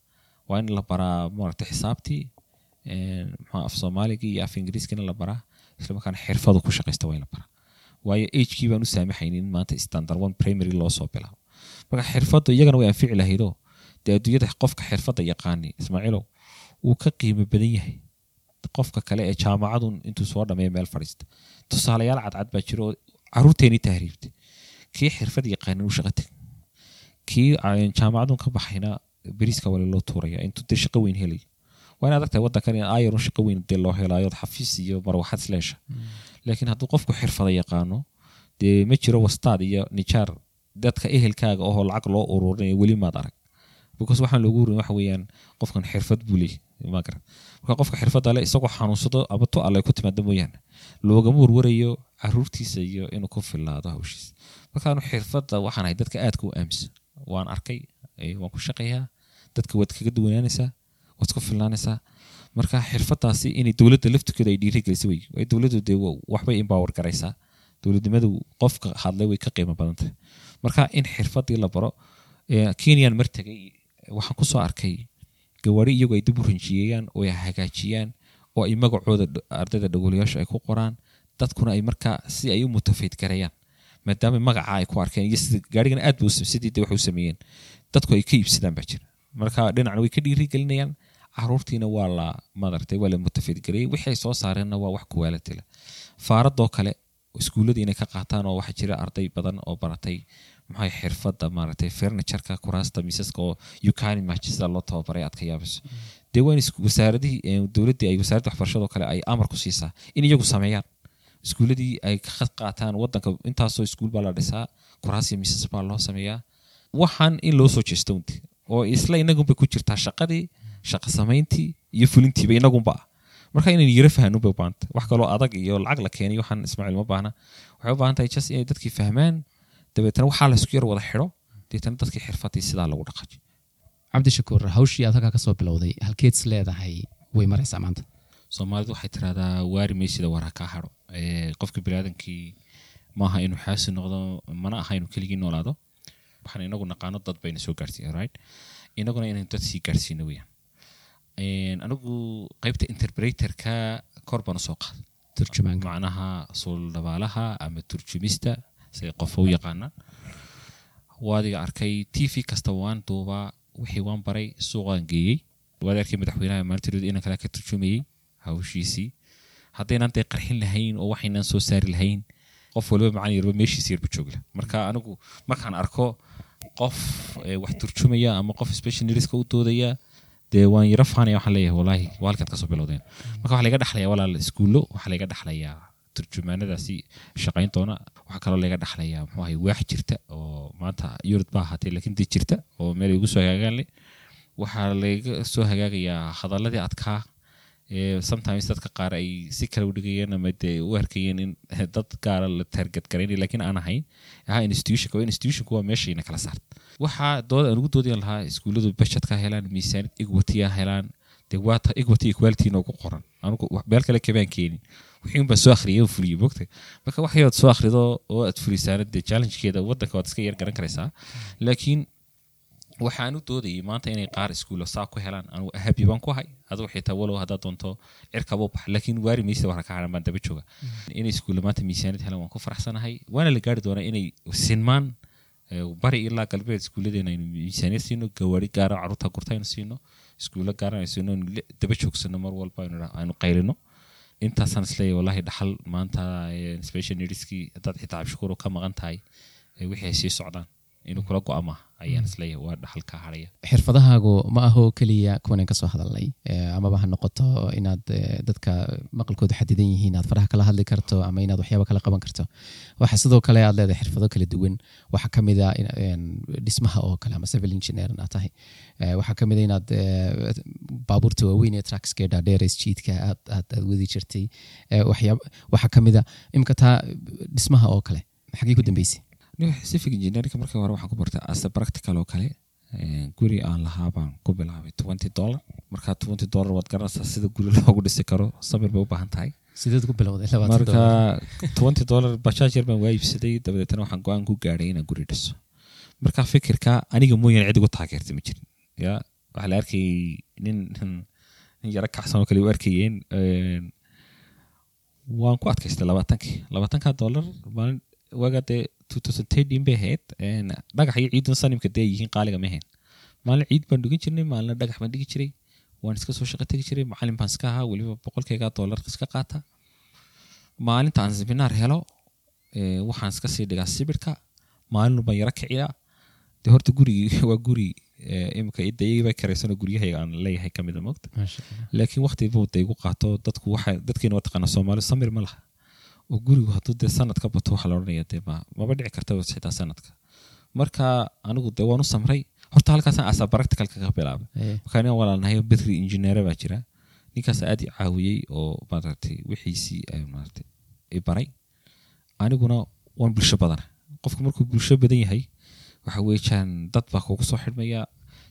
Waa in la baraa maaragtay xisaabtii muxuu af soomaaligii iyo af ingiriiskina la baraa. Isla markaana xirfadu ku shaqaysta waa in la baraa waayo agekii baan u saamaxaynin in maanta standard one primary loo soo bilaabo. Marka xirfadda iyagana way anfici lahaydoo dee adduunyada qofka xirfadda yaqaani ismaaciilow wuu ka qiimo badan yahay. Qofka kale ee jaamacadun intuu soo dhameeya meel fadhiista. Tusaalayaal cadcad baa jira oo caruurteenii tahriibtay. Kii xirfad yaqaanin uu shaqo teg kii jaamacadun ka baxayna beriiska wale loo tuuraya intuu dee shaqo weyn helayo waa in adagtahay waddankan in ayarun shaqo weyn dee loo helayo ood xafiis iyo marwaxad isleesha laakiin hadduu qofku xirfada yaqaano dee ma jiro wastaad iyo nijaar dadka ehelkaaga oo lacag loo ururinayo weli maad arag. Because waxaan loogu urin waxa weeyaan qofkan xirfad buu garan marka qofka xirfadda le isagoo xanuunsado ama tu alle ku timaada mooyaane loogama warwarayo caruurtiisa iyo inuu ku filaado hawshiisa markaanu xirfadda waxaan ahay dadka aadka u aaminsan waan arkay waan ku shaqeeyaa dadka waad kaga duwanaanaysaa waad ku filnaanaysaa marka xirfadaasi inay dowladda laftirkeeda ay dhiirigelisa wey waayo dowladdu dee wa- waxbay empower garaysaa dowladnimadu qofka hadlay way ka qiimo badan tahay. Marka in xirfadii la baro kenyan mar tegay waxaan ku soo arkay gawaari iyagu ay dib u rinjiyeeyaan oo ay hagaajiyaan oo ay magacooda ardayda dhagolayaasha ay ku qoraan dadkuna ay markaa si ay u mutafayd gareeyaan maadaama magaca ay ku arkeen iyo sida gaarigana aad buu sidii de waxay u sameeyeen dadku ay ka iibsadaan baa jira. Marka dhinacna way ka dhiirigelinayaan caruurtiina waa la madartay waa la mutafayd gareeyay wixii ay soo saareenna waa wax kuwaalati leh faaradoo kale iskuullada inay ka qaataan oo waxaa jira arday badan oo baratay maxay xirfadda maaragtay furnitureka kuraasta miisaska oo ukani maajisada loo tababaray aad ka yaabayso dee waa wasaaradihii dowladdii ay wasaaradda waxbarashadoo kale ay amar ku siisaa in iyagu sameeyaan. Iskuuladii ay ka qaataan wadanka intaasoo iskuul baa la dhisaa kuraas iyo miisas baa loo sameeyaa. Waxaan in loo soo jeesto unti oo isla inagunba ku jirtaa shaqadii shaqa samayntii iyo fulintiiba inagunba ah marka inaynu yaro fahanunbay u baahanta wax kaloo adag iyo lacag la keenay waxaan ismaaciil ma baahna waxay u baahan tahay just inay dadkii fahmaan dabeetana waxaa laysku yar wada xidho deetana dadkii xirfadii sidaa lagu dhaqaji cabdishakuur hawshii aad halkaa ka soo bilowday halkeed is leedahay way maraysaa maanta soomaalidu waxay tiraahdaa waari maysida war ha kaa hadho Eh, qofka biniaadankii maaha inuu xaasi noqdo mana aha inuu keligii noolaado waxaan inagu naqaano dad bayna soo gaarsiiya right inaguna inaynu dad sii gaarsiino weyaan anigu qeybta interpreterka kor baan u soo qaada turjumaanka. Macnaha suuldhabaalaha ama turjumista say qofa u yaqaanaan waadiga arkay t v kasta waan duubaa wixii waan baray suuqaan geeyey. Waad arkay madaxweynaha maalintirood inan kale ka turjumayey hawshiisii. Haddaynan dee qarxin lahayn oo waxaynan soo saari lahayn qof waliba macalin yarba meeshiisa yarba joogla marka anigu markaan arko qof eh, wax turjumaya ama qof special needska u doodaya dee waan yaro faanaya waxaan leeyahay walaahi waa halkaad ka soo bilowdeen. Marka waxaa laga dhexlayaa walaal iskuullo waxaa laga dhexlayaa turjumaanadaasi shaqayn doona waxaa kaloo laga dhexlayaa muxuu ahay waax jirta oo maanta yurud baa ahaatee laakiin dee jirta oo meel ugu soo hagaagaan leh waxaa laga soo hagaagayaa hadaladii adkaa sometimes dadka qaar ay si kale u dhigayeen ama dee u arkayeen in dad gaara la target garaynay laakiin aan ahayn ahaa institutionka waa institutionka waa meeshayna kala saarta. Waxaa dooda aan ugu doodayan lahaa iskuulladu budget ka helaan miisaanid equity helaan dee waata equity equality noogu qoran. Anugu meel kale kabaan keenin. Wixii soo akhriyay oo fuliyey mogta marka wax yaad soo akhrido oo aad fulisaana dee challengekeeda waddanka waad iska yar garan karaysaa. Laakiin waxaan u doodayay maanta inay qaar iskuulo saa ku helaan. Anugu happy baan ku ahay. Adigu xitaa walow haddaad doonto cirkaba u bax laakiin waari maysa wax ka haran baan daba jooga. Inay iskuulo maanta miisaanid helaan waan ku faraxsanahay. Waana la gaari doonaa inay sinmaan eh, bari ilaa galbeed iskuulladeena aynu miisaaniyad siino gawaari gaara carruurta gurta aynu siino iskuulo gaara aynu siino aynu daba joogsano mar walba aynu qaylino. Intaasaan is leeyahay wallahi dhaxal maanta eh, special needskii haddaad xitaa cabshukuuro ka maqan tahay eh, wixii ay sii socdaan inuu kula go-ama ayaan is leeyahay waa dhaxal ka haraya. Xirfadahaagu ma aho keliya kuwanan ka soo hadalnay eh, amaba ha noqoto inaad eh, dadka maqalkoodu xadidan yihiin aad faraha kala hadli karto ama inaad waxyaaba kala qaban karto. Waxa sidoo kale aad leedahay xirfado kala duwan. Waxaa ka mid a dhismaha oo kale ama civil engineer aad tahay. Eh, waxaa ka mid a inaad baabuurta waaweyn ee truckskeeda dhaadheeres jiidka aad wadi jirtay. Waxaa ka mid a imika taa dhismaha oo kale. Xagee ku dambeysay Aniga civic engineerinka markii hore waxaan ku bartay as practical oo kale Eh, guri aan lahaa baan ku bilaabay twenty dollar. Marka twenty dollar waad garanaysaa sida guri loogu dhisi karo. Sabir bay u baahan tahay. Sideed ku bilowday labaatan marka dollar? [laughs] twenty dollar bajaaj yar baan waa iibsaday dabadeetana waxaan go'aan ku gaadhay inaan guri dhiso. Marka fikirka aniga mooyaane cid igu taageertay ma jirin. Ya waxaa la arkayay nin nin yaro kacsan oo kale u arkayeen Een, waan ku adkaystay labaatankii labaatanka dollar maalin waagaa dee bay ahayd dhagax iyo ciidun sanimka dee yihiin qaaliga ma ahayn maalin ciid baan dhigin jirnay maalina dhagax baan dhigi jiray waan iska soo shaqo tegi jiray macalin baan iska ahaa weliba boqolkayga dollar iska qaata maalinta aan seminar helo waxaan iska sii dhigaa sibirka maalin baan yaro kiciyaa de horta gurigii waa guri imika idayagii bay karaysanoo guryahayga aan leeyahay ka mida mogta laakiin waqti buu de igu qaato dadku waxa dadkeena waa taqaana soomaali samir ma laha oo gurigu hadduu dee sanad ka bato waxaa la odhanaya dee ma maba dhici karta xitaa sanadka. Marka anigu dee waan u samray. Horta halkaasaan asaa practicalka ka bilaabay. Eh, marka nin walaalnahay bedri engineer baa jira. Ninkaas aad i caawiyey oo maaragtay wixiisii maaragtay i baray. Aniguna waan bulsho badana qofku markuu bulsho badan yahay waxa weeyaan dad baa kugu soo xidhmaya.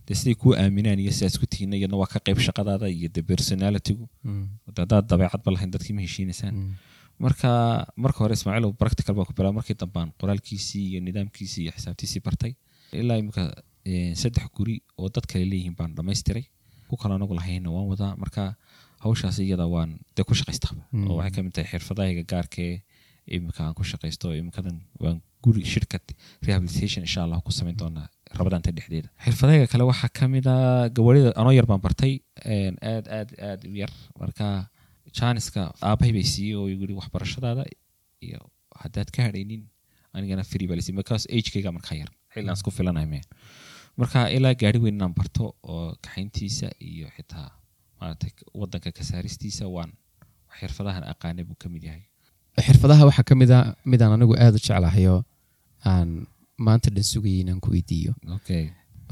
Dee siday kuu aaminaan iyo sidaad isku tihiin iyadna waa ka qayb shaqadaada iyo de personalitygu. Mm, haddaad dabeecad ba lahayn dadkii ma heshiinaysaan. Mm. Marka marka hore ismaaciil practical baa ku bilaabay markii dambaan qoraalkiisii iyo nidaamkiisii iyo xisaabtiisii bartay. Ilaa imika eh, saddex guri oo dad kale leeyihiin baan dhammaystiray. Ku kale anagu lahaynna waan wadaa. Marka hawshaas iyada waan dee ku shaqaystaa Mm. oo waxay ka mid tahay xirfadahayga gaarkee imika aan ku shaqaysto imikadan waan guri shirkad rehabilitation insha allah ku samayn doonaa rabadaanta dhexdeeda. Xirfadahayga kale waxaa ka mid a gawaarida anoo yar baan bartay aad aad aad u yar. Marka janiska aabahay bay siiyey oo waxbarashadaada iyo haddaad ka hadhaynin anigana free baa lasiiy markaas agekayga markaa yar filanahay meen marka ilaa gaari weyn inaan barto oo kaxayntiisa iyo xitaa maaragtay wadanka ka saaristiisa waan xirfadahan aqaanay buu ka mid yahay. Xirfadaha waxaa ka mid a midaan anigu aada u jeclahayo aan maanta dhan sugayay inaan ku weydiiyo. Okay.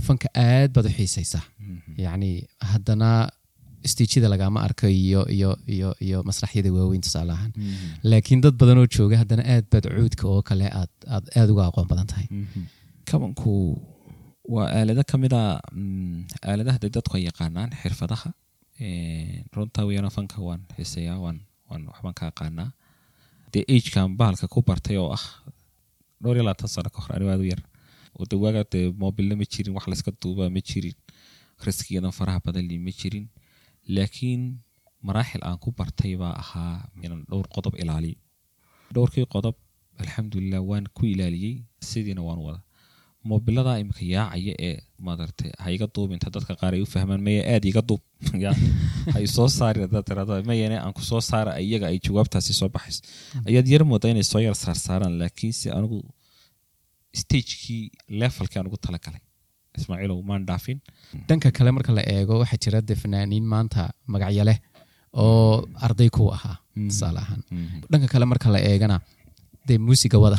Fanka aad baad u xiisaysaa yacni haddana stiijyada lagama arko iyo iyo iyo iyo masraxyada waaweyn tusaale ahaan. Laakiin dad badan oo jooga haddana aad baad cuudka oo kale aad aad aad uga aqoon badan tahay. Kabanku waa aalado ka mm, aaladaha de dadku ay yaqaanaan xirfadaha. Runta weyana fanka waan xiiseeyaa waan waan waxbaan ka aqaanaa dee agekan bahalka ku bartay oo ah dhowr iyo labaatan sano ka hor anigo aad u yar oo de waaga dee mobilna ma jirin wax layska duubaa ma jirin riskiyadan faraha badan li ma jirin laakiin maraaxil aan ku bartay baa ahaa inaan dhowr qodob ilaaliyo dhowrkii qodob alxamdulilah waan ku ilaaliyey sidiina waan wada. Mobilada imika yaacaya ee maaragtay ha iga duub inta dadka qaar ay u fahmaan maya aad iga duub. [laughs] Ha isoo saari hadaad tirahdo mayane aan ku soo saara iyaga ay jawaabtaasi soo baxayso. Ayaad yar moodaa inay soo yar saarsaaraan laakiinse anigu stagekii levelkii aan ugu talagalay ismaaciilow maan dhaafin dhanka kale marka la eego waxaa jira dee fanaaniin maanta magacyo leh oo arday ku ahaa tusaale ahaan. Dhanka kale marka la eegana dee muusiga waad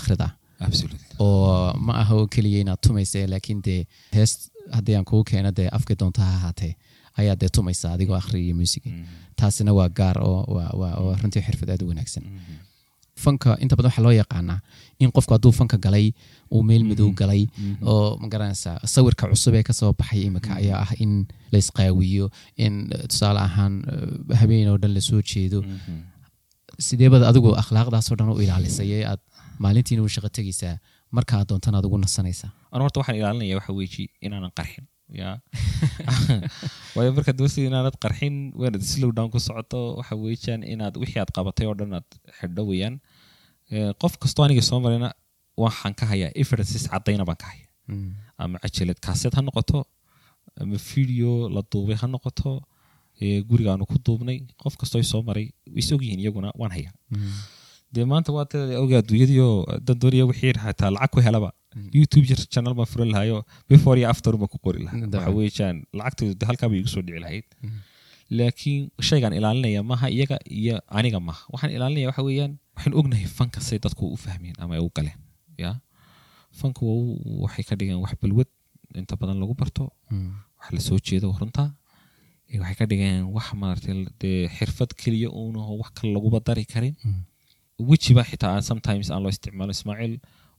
absolutely. Oo ma aha oo keliya inaad tumaysa laakiin dee hees haddii aan kuu keeno dee afka doonta ha ahaatee ayaa dee tumaysa adigoo akhriyaya muusiga taasina waa gaar oo runtii xirfad aad u wanaagsan. Fanka inta badan waxaa loo yaqaanaa in qofku hadduu fanka galay uu meel madow galay oo ma garanaysaa sawirka cusub ee ka soo baxay imika ayaa ah in la isqaawiyo in eh, tusaale ahaan eh, habeen oo dhan la soo jeedo. Sideebad adigu akhlaaqdaasoo dhan u ilaalisay ee aad maalintiina u shaqo tegaysaa markaa doontan aad ugu nasanaysaa? Anu horta waxaan ilaalinaya waxa weeji inaanan qarxin ya? [laughs] Waayo markaad doonsid inaanad qarxin waanad slow down ku socoto waxa weejaan inaad wixii aad qabatay oo dhan aad xidho weeyaan. Eh, qof kastoo aniga soo marina waxaan ka hayaa evidences caddayna baan ka haya ama cajalad kaaseed ha noqoto ama video la duubay ha noqoto gurigaanu ku duubnay qof kastoo soo maray is ogyihiin iyaguna waan hayaa. Dee maanta waa oga adduunyadiio dandooniya wixii xataa lacag ku helaba. Youtube jir channel baan furan lahayo before iyo after baan ku qori lahaa. Waxa weeyaan lacagtooda de halkaa bay igu soo dhici lahayd. Laakiin shaygaan ilaalinaya maaha iyaga iyo aniga maaha. Waxaan ilaalinaya waxa weeyaan waxaan ognahay fanka say dadku u fahmeen ama ay u galeen ya. Fanka waa u- waxay ka dhigeen wax balwad inta badan lagu barto. Wax la soo jeedo runta. Waxay ka dhigeen wax maaragtay dee xirfad keliya uunaho wax kale laguba dari karin. Wejiba xitaa sometimes aan loo isticmaalo ismaaciil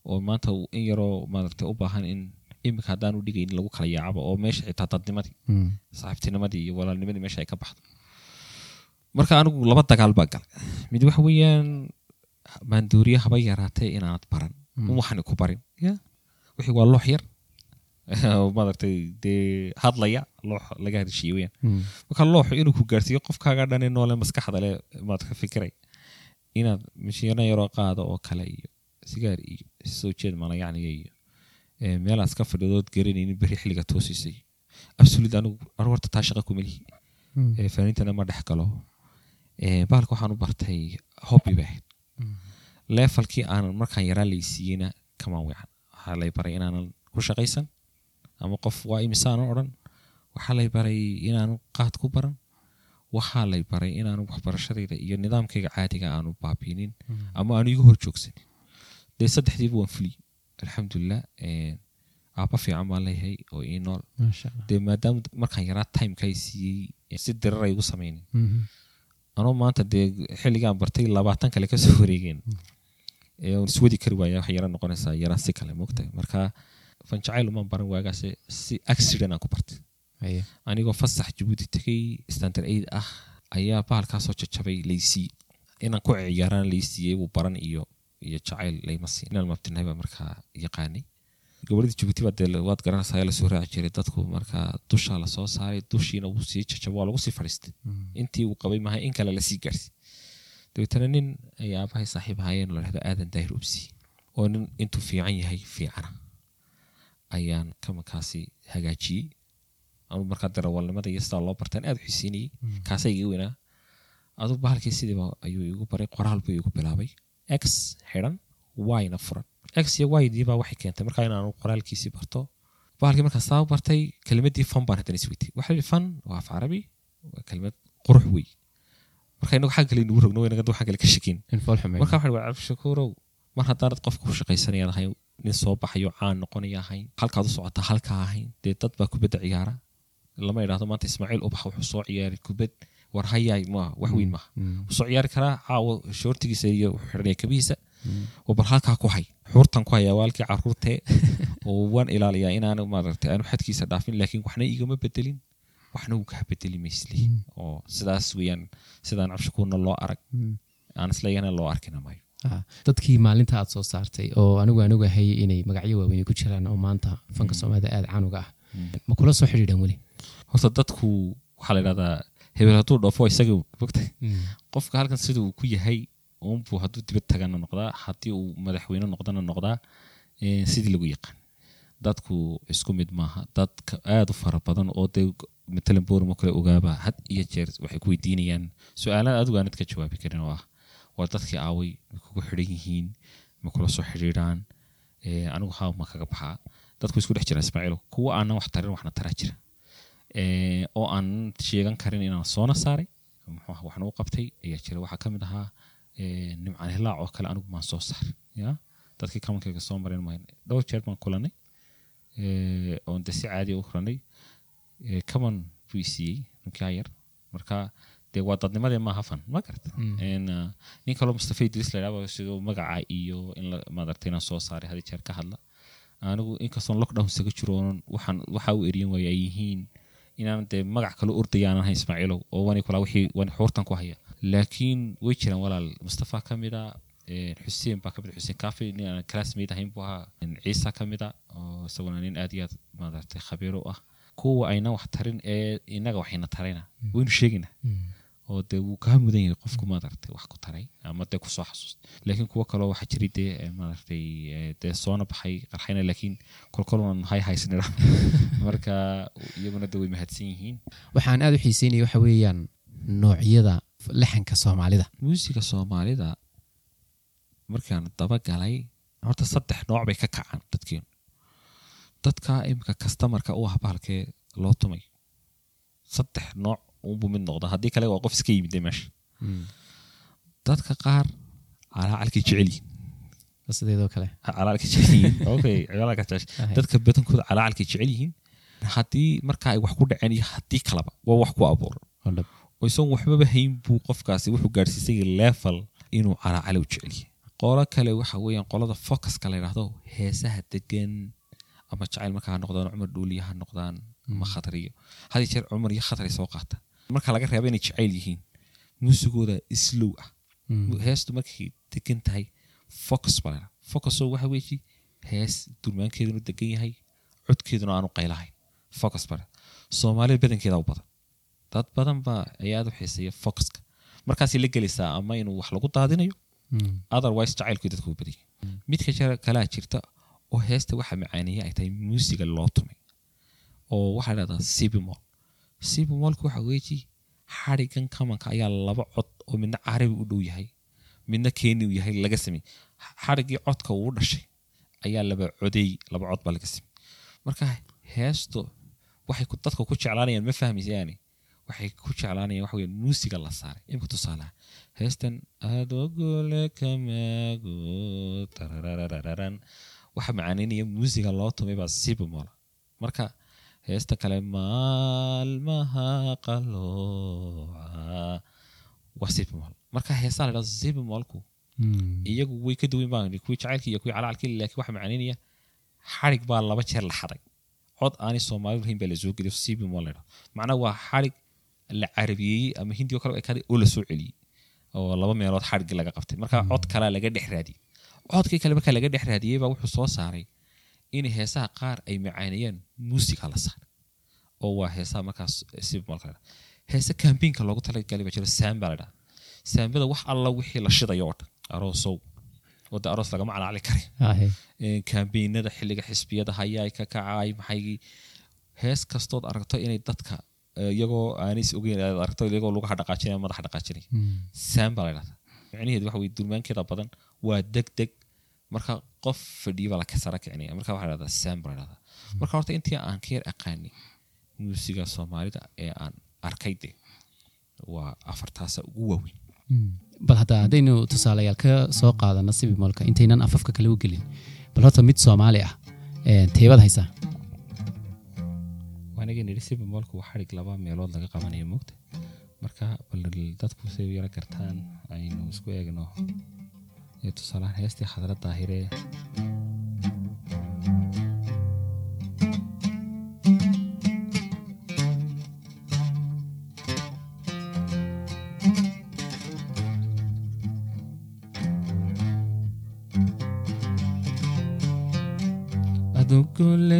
oo maanta in yaroo maaragtay u baahan in imika haddaan u dhigayn lagu kala yaacaba oo meesha xitaa dadnimadii saaxiibtinimadii iyo walaalnimadii meesha ay ka baxdo. Marka anigu laba dagaal baa galay. Mid waxa weeyaan maanduuriye haba yaraatee inaanad baran un waxaan ku barin. Wixii waa loox yar. [laughs] Maaragtay dee hadlaya loox laga hadishiye weyaan marka looxu inuu ku gaarsiiyo qofkaaga dhane noole maskaxda le maad ka fikiray inaad mishiino yaroo qaado oo kale iyo sigaar iyo soo jeed malayacniga iyo eh, meelaas ka fadhidood garanaynin berri xilliga toosisay. Absolut anigu horta taa shaqa kumelihi Eh, faniintana ma dhex galo. Eh, bahalka waxaan u bartay hobby bay ahayd leefalkii aanan markaan yaraa laysiiyeyna kamaan weecan waxaa lay baray inaanan ku shaqaysan? Ama qof waa imisaanan odhan? Waxaa lay baray inaanan qaad ku baran? Waxaa lay baray inaanu waxbarashadayda iyo nidaamkayga caadiga aanu baabiinin ama aanu igu hor joogsanin dee saddexdiiba waan fuliyey. Alxamdulilah aabba fiican baan leeyahay oo ii nool. Dee maadaama markaan yaraa timeka ay siiyey si dirar ay igu samaynin anoo maanta dee xilligaan bartay labaatan kale ka soo wareegeen. Ee aan iswadi kari waaya wax yara noqonaysaa yara si kale mogtahay marka fanjacayl umaan baran waagaase si accident aan ku bartay. Anigoo fasax jabuuti tegay standard aid ah ayaa bahalkaasoo jajabay laysiiye inaan ku ciyaaraan laysiiyey wuu baran iyo iyo jacayl layma siin. Inaan mabtinahay baa markaa yaqaanay. Gabadhii jabuuti baa dee waad garanaysaa ayaa la soo raaci jiray dadku. Markaa dushaa la soo saaray dushiina wuu sii jajabo waa lagu sii fadhiistay. Intii uu qabay maaha in kale la sii gaarsi dabeetana nin ay aabahay saaxiib ahaayeen oo la dhahdo aadan daahir ubsi oo nin intuu fiican yahay fiicana ayaan kamankaasi hagaajiyey. Anu markaa darawalnimada iyo sidaa loo bartaan aad xisiinayey kaasaa iga weynaa. Aduu bahalkii sidiiba ayuu igu baray qoraal buu igu bilaabay. X xidhan yna furan. X iyo ydiibaa waxay keentay. Markaa inaanu qoraalkiisii barto bahalkii markaa saa bartay kelimadii fan baan haddana isweytay waxaa fan waa af carabi waa kelimad qurux wey marka inagu xagga kale inugu rogno inaga waxaan kale ka shakin marka waxaa waa cabdishakuurow mar haddaanad qofka ku shaqaysanayaan ahayn nin soo baxayo caan noqonaya ahayn halkaad u socotaa halkaa ahayn dee dad baa kubadda ciyaara? Lama idhahdo maanta ismaaciil ubax wuxuu soo ciyaaray kubad. War hayaay maaha wax weyn maaha wuu soo ciyaari karaa caawo shoortigiisa iyo wuxuu xidhanaya kabihiisa. Oo bal halkaa ku hay. Xuurtan ku hayaa waalkii caruurtee oo [laughs] waan ilaaliyaa inaan maaragtay aanu xadkiisa dhaafin laakiin waxna igama bedelin waxna wuu kaa bedeli maysli oo sidaas weeyaan sidaan cabshakuurna loo arag. Aan isleeyana loo arkina maayo Ah, dadkii maalinta aad soo saartay oo anigu aan ogahay inay magacyo waaweyn ku jiraan oo maanta fanka soomaalida aada caanuga ah. Ma kula soo xidhiidhan weli? Horta dadku waxaa la idhahdaa hebel hadduu dhoofo isaga mogtay qofka halkan sida uu ku yahay unbuu hadduu dibad tagana noqdaa haddii uu madaxweyne noqdana noqdaa sidii lagu yaqaan dadku isku mid maaha. Dadka aada u fara badan oo dee matalan borum oo kale ogaaba had iyo jeer waxay ku weydiinayaan su'aalaha adigu ka jawaabi karin oo ah waa dadkii aaway ma kugu xidhan yihiin ma kula soo xidhiidhaan Eh, anigu haa ma kaga baxaa. Dadku isku dhex jira ismaaciilo kuwa aanan wax tarin waxna taraa jira oo aan sheegan karin inaan soona saaray ahaa, waxna u qabtay ayaa jira waxaa ka mid ahaa nimcaan oo kale anigu maan soo saaray ya dadkii kamankayga soo mareen dhowr jeer baan kulanay oon de si caadi u kulanay Eh, kaman buu i siiyey ninkaa yar. Marka dee waa dadnimadee maaha fan ma garata En, ah, nin kaloo mustafa idris la yidhahdo sidoo magaca iyo in la madarta inaan soo saaray hadi jeer ka hadla. Anigu inkastoon lockdown isaga jiro oonan waxaan waxaa u eriyan waaya ay yihiin inaan dee magac kale ordaya aanan hayn ismaaciilow oo wani kulaa wixii wani xuurtan ku haya. Laakiin way jiraan walaal. Mustafa ka mid a xuseen baa ka mid a xuseen kaafi nin aan classmate ahayn buu ahaa ciisa ka mid a oo isaguna nin aad iyo aad maaragtay khabiir u ah kuwa ayna wax tarin ee inaga waxayna tarayna waynu sheegaynaa oo dee wuu kaa mudan yahay qofku maaragtay wax ku taray ama dee ku soo xasuust laakiin kuwo kaloo waxaa jiray dee maaragtay dee soona baxay qarxayna laakiin kolkolwan hay haysnira marka iyaguna dee way mahadsan yihiin waxaan aada u xiiseynaya waxa weeyaan noocyada laxanka soomaalida muusiga soomaalida markaan dabagalay horta saddex nooc bay ka kacaan dadkeenu dadka imika kastamarka u ah bahalkee loo tumay. Saddex nooc unbuu mid noqda. Haddii kale waa qof iska yimid meesha. Dadka qaar calaacalkay jecel yihiin. Sideedoo kale? Calaalka jecel yihiin. [laughs] Okay calaalka jecel Ahay. dadka badankooda calaalkay jecel yihiin. Haddii marka ay wax ku dhaceen iyo haddii kaleba waa wax ku abuuran oo isagoon waxbaba hayn buu qofkaasi wuxuu gaadhsiisay level inuu calaacalo u jecel yahay qolo kale waxa weeyaan qolada focuska la yidhaahdo heesaha degan ama jacayl marka ha noqdaan cumar dhuuliya ha noqdaan ama khatar iyo had jeer cumar iyo khatar ay soo qaataan marka laga reebo inay jacayl yihiin muusigooda islow ah. Heestu markay degan tahay focus baa laydhaha focusoo waxa weeji hees durmaankeeduna degan yahay codkeeduna aanu qaylahayn focus baa soomaalida badankeeda u badan. Dad badan baa ayaa aad u xiiseeya focuska. Markaasay la gelaysaa ama inuu wax lagu daadinayo otherwise jacaylku dadku u badiyay. Midka jira kalaa jirta oo heesta waxa macaaneeya ay tahay muusiga loo tumay. Oo waxaa dhahdaa sibimol sibimolku waxa weeji xadhigan kamanka ayaa laba cod oo midna carabi u dhow yahay midna keeni u yahay laga samey xadhigii codka uu dhashay ayaa laba codeey laba cod baa laga samey marka heestu waxay ku- dadka ku jeclaanayaan ma fahmaysaani waxay ku jeclaanayaan waxa weeyaan muusiga la saaray. Imika tusaalaha heestan adogole kamago tarararararan. Waxa macaanaynaya muusiga loo tumay baa sibimola marka heesta kale maalmaha qalooca. Waa sibimol marka heesaa la dhahdo sibimolku iyagu way ka duwan baan kuwii jacaylkii iyo kuwii calaalkii laakiin waxa macanaynaya xarig baa laba jeer la xaday. Cod aanay soomaali lahayn baa la soo geliyo sibimol la dhahdo macnaha waa xarig la carabiyeeyey ama hindi oo kale ekaday oo la soo celiyey oo laba meelood xarigii laga qabtay. Marka cod kalea laga dhex raadiyey. Codkii kale marka laga dhex raadiyey baa wuxuu soo saaray in heesaha qaar ay macaaneeyaan muusiga la saaray oo waa heesaha markaas dhahdo heese kambiinka loogu talagalay baa jiro saamba la dhahda saambada wax alla wixii la shidayo oo dhan aroosow wada aroos lagama calaacli kari Ahe. kambeynada xilliga xisbiyada hayaay ka kacay maxay? Hees kastood aragto inay dadka iyagoo aanis ogeyn aad aragto iyagoo lugaha dhaqaajinaya madaxa dhaqaajinaya saan baa la dhahdaa micnaheedu waxa weye durmaankeeda badan waa deg deg marka qof fadhiya baa la kasara kicinaya marka waxaa la dhahdaa saan baa la dhahdaa marka horta intii aan ka yar aqaani muusiga soomaalida ee aan arkay de waa afartaasa ugu waaweyn bal hadda haddaynu tusaalayaal ka soo qaadano sibimolka intaynan afafka kale u gelin bal horta mid soomaali ah ee, teebad haysaa nidhi si bemolku waa xadhig laba meelood laga qabanayo moogta marka bal dadku say u yaro gartaan aynu isku eegno. Ee tusaalahaan heestii khadra daahire. Adogole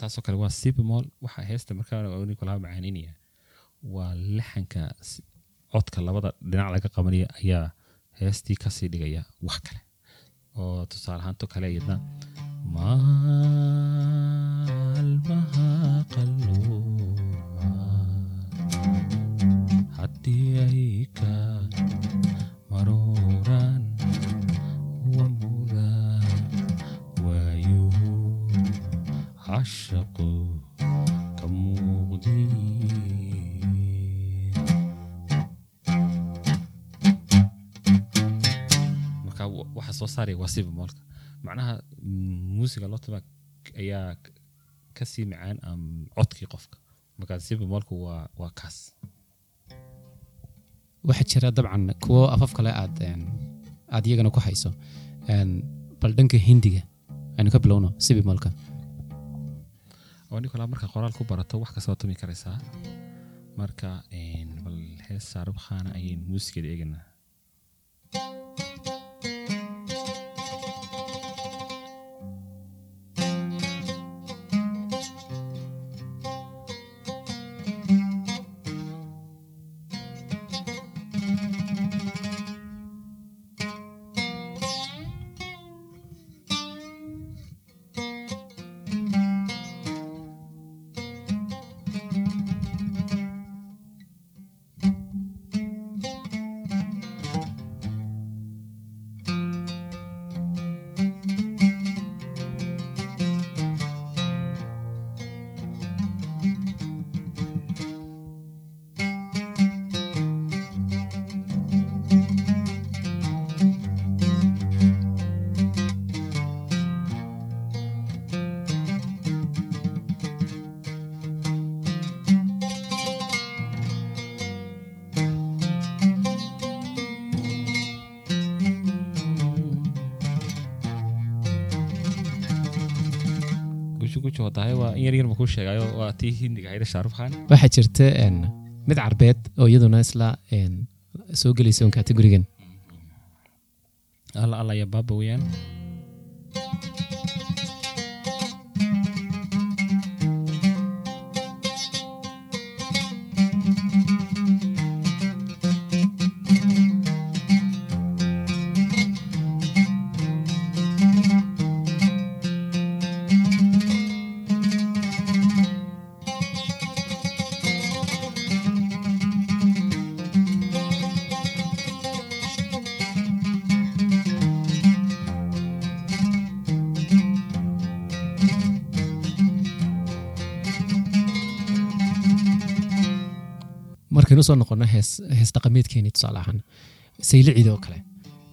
taasoo kale waa sibmol waxaa heesta markaa nicolaa macaaninaya waa laxanka codka labada dhinac laga qabanaya ayaa heestii ka sii dhigaya wax kale. Oo tusaale ahaanto kale iyadna maalmaha qalluuca haddii ay ka ka muuqdiin marka wa- waxa soo saaraya waa siba moolka macnaha muusiga lotoma ayaa ka sii macaan codkii qofka marka siba moolku waa waa kaas waxaa jira dabcan kuwo afaf kale aad aad iyagana ku hayso bal dhanka hindiga aynu ka bilowno sibimolka oo nicolaa marka qoraal ku barato wax kastoo tumi karaysaa. Marka bal hees shaarub khaana ayaynu muusigeeda eeganaa gushu wadahay waa in yar yar ma kuu sheegayo waa tii hindiga hayda shaarub khaan waxaa jirta mid carbeed oo iyaduna isla soo gelaysa un kategorigan alla alla ya baaba weyaan markaynu soo noqono hees hees dhaqameedkeeni tusaale ahaan. Saylicida oo kale.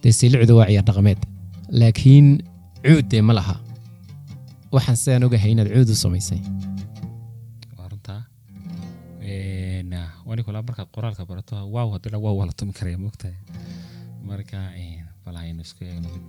Dee saylicida waa ciyaar dhaqameed. Laakiin cuud dee ma laha. Waxaan sidaan ogahay inaad cuud u samaysay. Waa waa nicolaa markaad qoraalka barato. Waaw haddii la waaw waa la tumi karaya moogtahay marka een, bal aynu isku eegno mid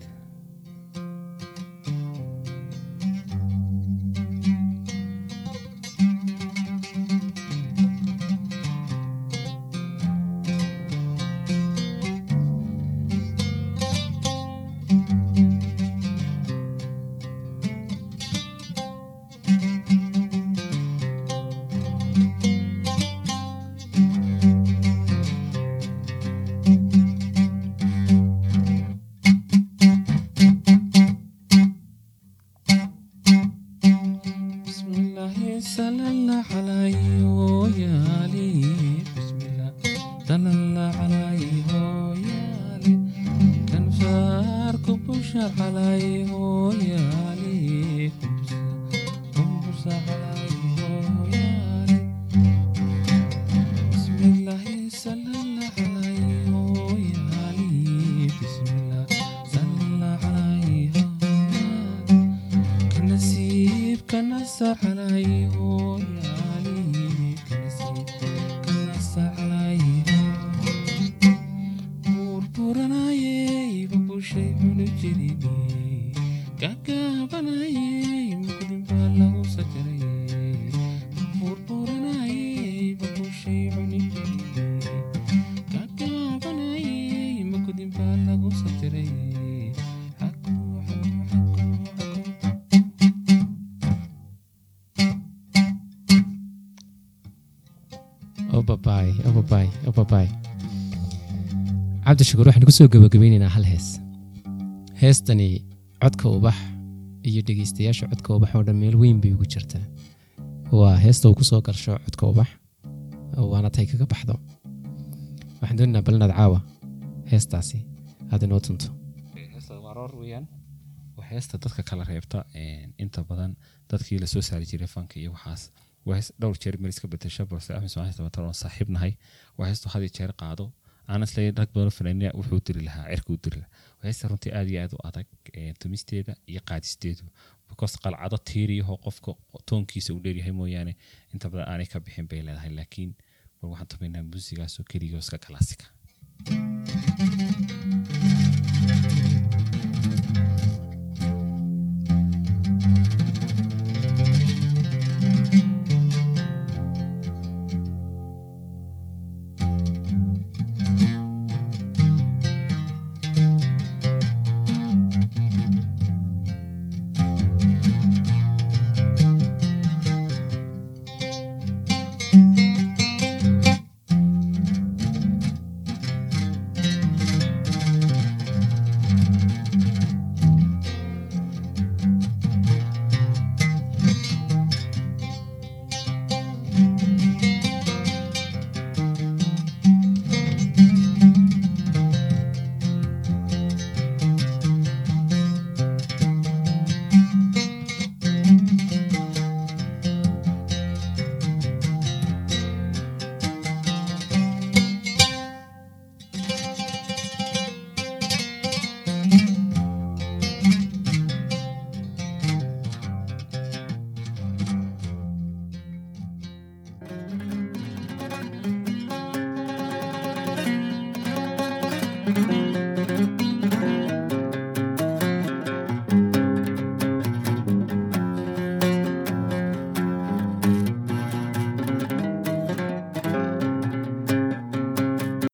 cabdishakuur waxaynu ku soo gabagabeynaynaa hal hees. Heestani codka ubax iyo dhegeystayaasha codka ubax oo dhan meel weyn bay ugu jirtaa. Waa heesta uu ku garsho codka ubax waana tay kaga baxdo. Waxaan doonaynaa bal caawa heestaasi aad inoo tunto. Heesta dadka kala reebta inta badan dadkii la soo saari jiray fanka iyo waxaas. Dhowr jeer meel iska bedesha balse nahay waa heestu had iyo jeer qaado is leeyahay rag badan fanaaniya wuxuu diri lahaa cirka u diri lahaa. Heesta runtii aad iyo aad u adag tumisteeda iyo qaadisteedu because qalcado tiiriyahoo qofka toonkiisa uu dheeryahay mooyaane inta badan aanay ka bixin bay leedahay laakiin bal waxaan tumaynaa muusigaasoo keligoos ka kalaasika